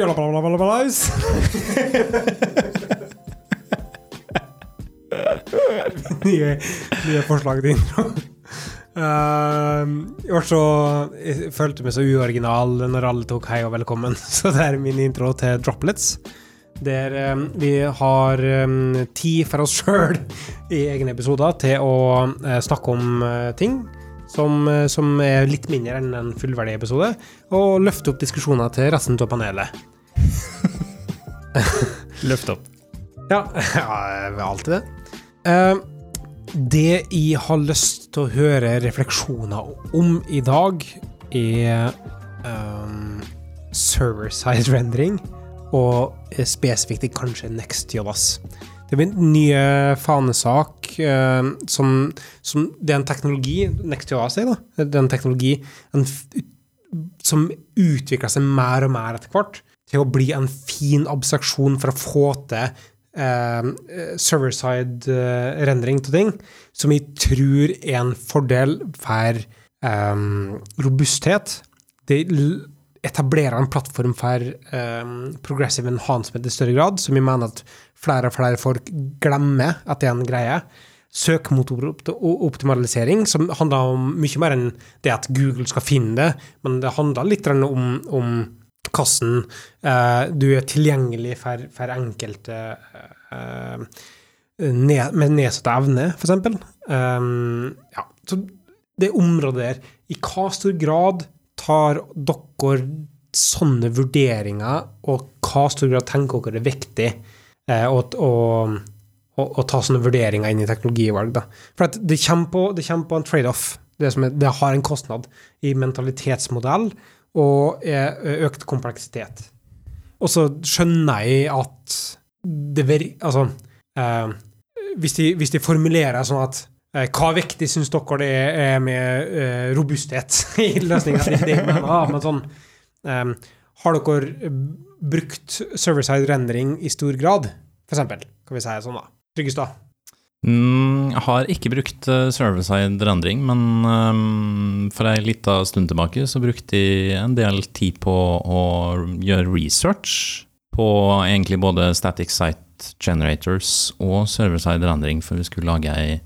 Nye, nye forslag til intro. Uh, og så jeg følte meg så uoriginal når alle tok hei og velkommen. Så det er min intro til Droplets. Der um, vi har um, tid for oss sjøl i egne episoder til å uh, snakke om uh, ting som, uh, som, er litt mindre enn en fullverdig episode, og løfte opp diskusjoner til resten av panelet. Løft opp. Ja, ja alltid det. Uh, det jeg har lyst til å høre refleksjoner om i dag, er um, server-side rendering, og spesifikt kanskje Next NextJS. Det er min nye fanesak som, som, Det er en teknologi NextJS er, da. Det er en teknologi en, som utvikler seg mer og mer etter hvert til å bli en fin abstraksjon for å få til Uh, server-side uh, rendring til ting, som jeg tror er en fordel for um, robusthet. Det etablerer en plattform for um, progressive enhancement i større grad, som jeg mener at flere og flere folk glemmer at det er en greie. Søkemotoroptimalisering, som handler om mye mer enn det at Google skal finne det, men det handler litt om, om hvordan uh, du er tilgjengelig for, for enkelte uh, ned, med nedsatt evne, f.eks. Um, ja, så det området der I hva stor grad tar dere sånne vurderinger, og hva stor grad tenker dere er viktig uh, å, å, å, å, ta sånne vurderinger inn i teknologivalg? Da? For det kommer, på, det kommer på en trade-off. Det, det, har en kostnad i mentalitetsmodell og økt kompleksitet. Og så skjønner jeg at det vir... Altså eh, hvis, de, hvis, de, formulerer sånn at eh, Hva viktig syns dere det er med eh, robusthet i løsninga? Men sånn eh, Har dere brukt server-side rendering i stor grad, for eksempel? Kan vi si sånn, da. Tryggestad? Mm, jeg har ikke brukt uh, server-side rendring, men um, for ei lita stund tilbake så brukte jeg en del tid på å gjøre research på egentlig både static site generators og server-side rendring, for vi skulle lage ei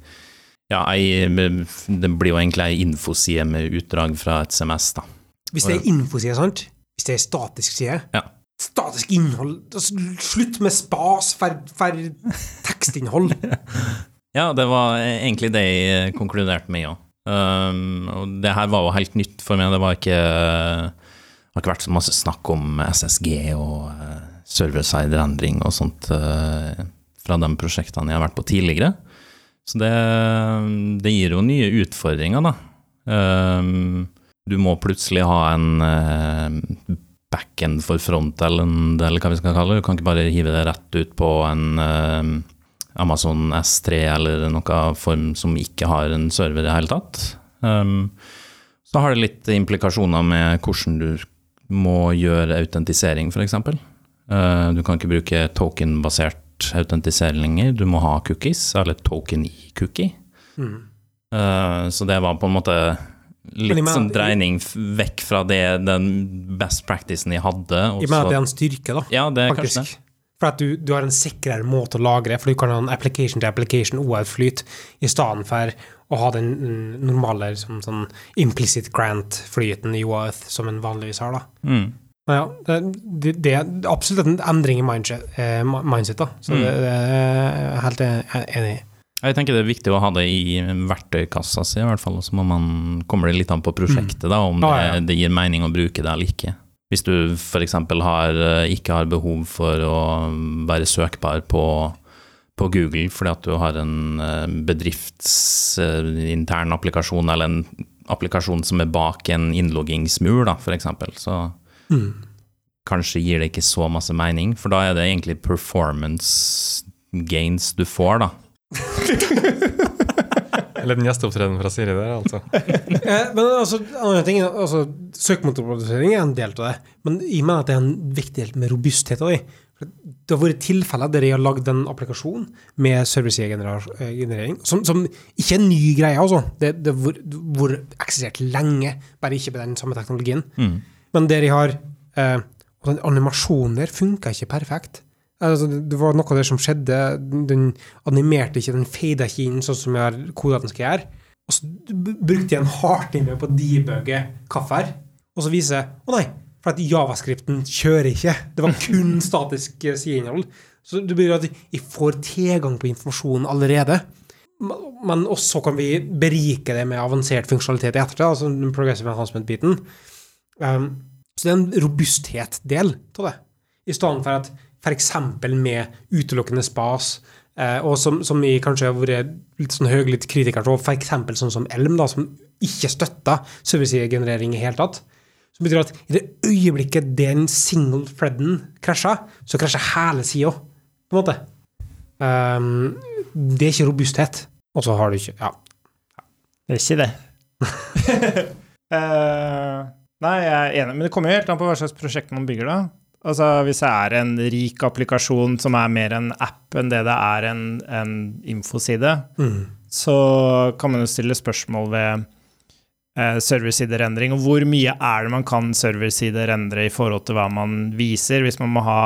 ja, ei, det blir jo egentlig ei infoside med utdrag fra et SMS, da. Hvis det er infoside, sant? Hvis det er statisk side? Ja. Statisk innhold altså, Slutt med spas ferd... for tekstinnhold. ja, det var egentlig det jeg konkluderte med, ja. Um, og det her var jo helt nytt for meg. Det var ikke har ikke vært så masse snakk om SSG og uh, server-side endring og sånt uh, fra de prosjektene jeg har vært på tidligere. Så det, det gir jo nye utfordringer, da. Um, du må plutselig ha en uh, backend for frontend, eller hva vi skal kalle det. Du kan ikke bare hive det rett ut på en Amazon S3 eller noe form som ikke har en server i det hele tatt. Um, så har det litt implikasjoner med hvordan du må gjøre autentisering, f.eks. Uh, du kan ikke bruke token-basert autentisering lenger. Du må ha cookies, eller token i cookie. Mm. Uh, så det var på en måte litt mener, sånn dreining vekk fra det, den best practicen jeg hadde. Jeg mener at det er en styrke, da. Ja, det er faktisk. kanskje det. For at du, du, har en sikrere måte å lagre, for du kan ha en application to application OAuth-flyt i stedet for å ha den normale liksom, sånn implicit grant-flyten i OAuth som en vanligvis har. da. Mm. Ja, det, det, er absolutt en endring i mindset, eh, mindset da. Så mm. det, det, er jeg helt enig i. Jeg tenker det er viktig å ha det i verktøykassa si, i hvert fall. Så må man, kommer det litt an på prosjektet, da, om ah, ja. det, det, gir mening å bruke det eller ikke. Hvis du f.eks. Har, eh, ikke har behov for å være søkbar på, på Google fordi at du har en eh, bedriftsintern applikasjon, eller en applikasjon som er bak en innloggingsmur, f.eks., så mm. kanskje gir det ikke så masse mening, for da er det egentlig performance gains du får, da Eller den gjesteopptredenen fra Siri der, altså. eh, men altså, andre ting, altså Søkemotorprodusering er en del av det, men jeg mener at det er en viktig del med robusthet av det. Det har vært tilfeller der jeg har lagd en applikasjon med servicegenerering, som, som ikke er en ny greie, altså. Det, det har vært eksistert lenge, bare ikke med den samme teknologien. Mm. Men der jeg har eh, Og animasjonen der funka ikke perfekt. Altså, det var noe av det som skjedde. Den animerte ikke, den fada ikke inn sånn som jeg har kodet den skal gjøre. Og så brukte jeg en hardtime på å debugge kaffer, og så viser jeg Å nei, for at javascripten kjører ikke. Det var kun statisk eh, sideinnhold. Så det betyr at jeg får tilgang på informasjonen allerede. Men også kan vi berike det med avansert funksjonalitet i ettertid, altså den progressive enhancement-biten. Um, så det er en robusthet-del av det. I stedet for at f.eks. med utelukkende spas, eh, og som, som vi kanskje har vært litt sånn høylytte kritikere av, f.eks. sånn som Elm, da, som ikke støtter serversidegenerering i hele tatt. Som betyr at i det øyeblikket den single threaden krasjer, så krasjer hele sida, på en måte. Um, det er ikke robusthet. Og så har du ikke Ja. Det er ikke det. uh, nei, jeg er enig, men det kommer jo helt an på hva slags prosjekt man bygger, da. Altså, Hvis det er en rik applikasjon som er mer en app enn det det er en, en infoside, så kan man jo stille spørsmål ved eh, serversiderendring. Og hvor mye er det man kan serversiderendre i forhold til hva man viser? Hvis man må ha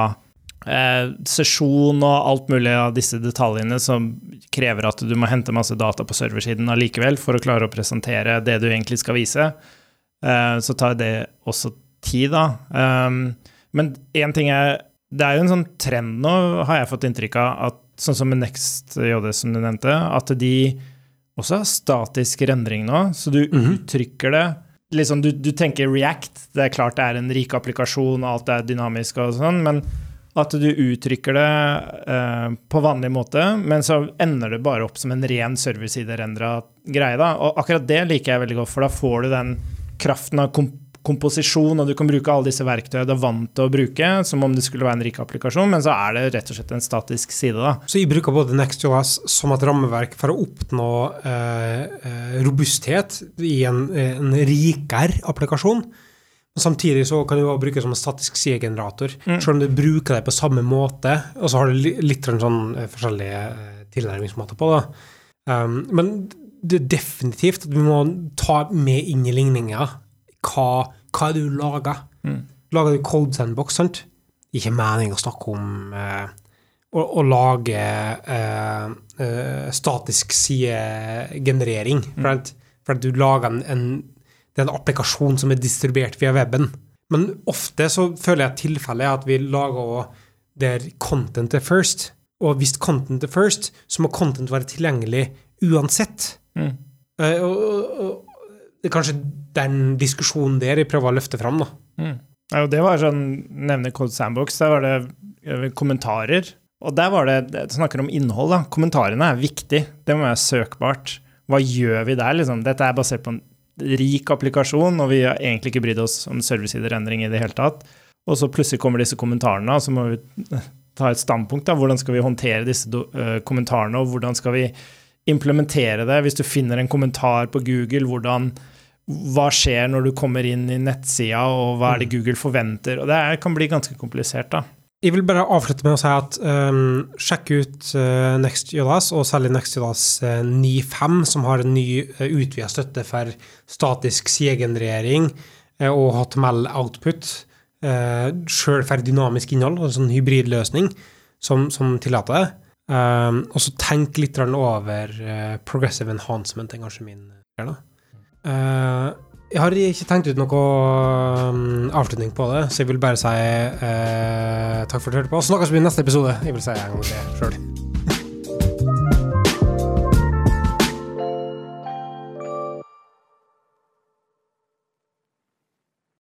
eh, sesjon og alt mulig av disse detaljene som krever at du må hente masse data på serversiden allikevel for å klare å presentere det du egentlig skal vise, eh, så tar det også tid, da. Um, men én ting er Det er jo en sånn trend nå, har jeg fått inntrykk av, at sånn som med NextJD, som du nevnte, at de også har statisk rendring nå, så du uttrykker det liksom, du, du tenker React, det er klart det er en rik applikasjon, og alt er dynamisk og sånn, men at du uttrykker det eh, på vanlig måte, men så ender det bare opp som en ren serversiderendra greie. da, Og akkurat det liker jeg veldig godt, for da får du den kraften av komp komposisjon, og du kan bruke alle disse verktøyene du er vant til å bruke, som om det skulle være en rik applikasjon, men så er det rett og slett en statisk side, da. Så jeg bruker både NextJS som et rammeverk for å oppnå eh, eh, robusthet i en, en rikere applikasjon. Men samtidig så kan du bruke det som en statisk sidegenerator, selv om du bruker det på samme måte. Og så har du litt sånn eh, forskjellige eh, tilnærmingsmåter på det. Um, men det er definitivt at vi må ta med inn i ligninga hva, hva er det du lager. Lager du cold Sandbox, sant? Ikke meningen å snakke om eh, å, å lage eh, eh, statisk sidegenerering. For, at, for at du lager en, en, det er en applikasjon som er distribuert via weben. Men ofte så føler jeg at tilfellet er at vi lager der content er first. Og hvis content er first, så må content være tilgjengelig uansett. Mm. Eh, og, og, og det er kanskje den diskusjonen der jeg prøver å løfte fram, da. Mm. Ja, det var sånn, nevne Code Sandbox, der var det eh, kommentarer. Og der var det, det snakker om innhold, da. Kommentarene er viktig. Det må være søkbart. Hva gjør vi der, liksom? Dette er basert på en rik applikasjon, og vi har egentlig ikke brydd oss om serviceiderendring i det hele tatt. Og så plutselig kommer disse kommentarene, og så må vi ta et standpunkt. da. Hvordan skal vi håndtere disse øh, kommentarene, og hvordan skal vi implementere det? Hvis du finner en kommentar på Google, hvordan hva skjer når du kommer inn i nettsida, og hva er det Google forventer? Og det er, kan bli ganske komplisert, da. Jeg vil bare avslutte med å si at um, sjekk ut uh, NextJS, og særlig NextJS uh, 9.5, som har en ny uh, utvida støtte for statisk sidegenerering uh, og HTML output. Uh, Sjøl for dynamisk innhold, en sånn hybridløsning som, som tillater det. Um, og så tenk litt over uh, progressive enhancement, er kanskje min greie. Uh, jeg har ikke tenkt ut noe um, avslutning på det, så jeg vil bare si uh, takk for at du hørte på. Snakkes vi i neste episode. Jeg vil si en gang til sjøl.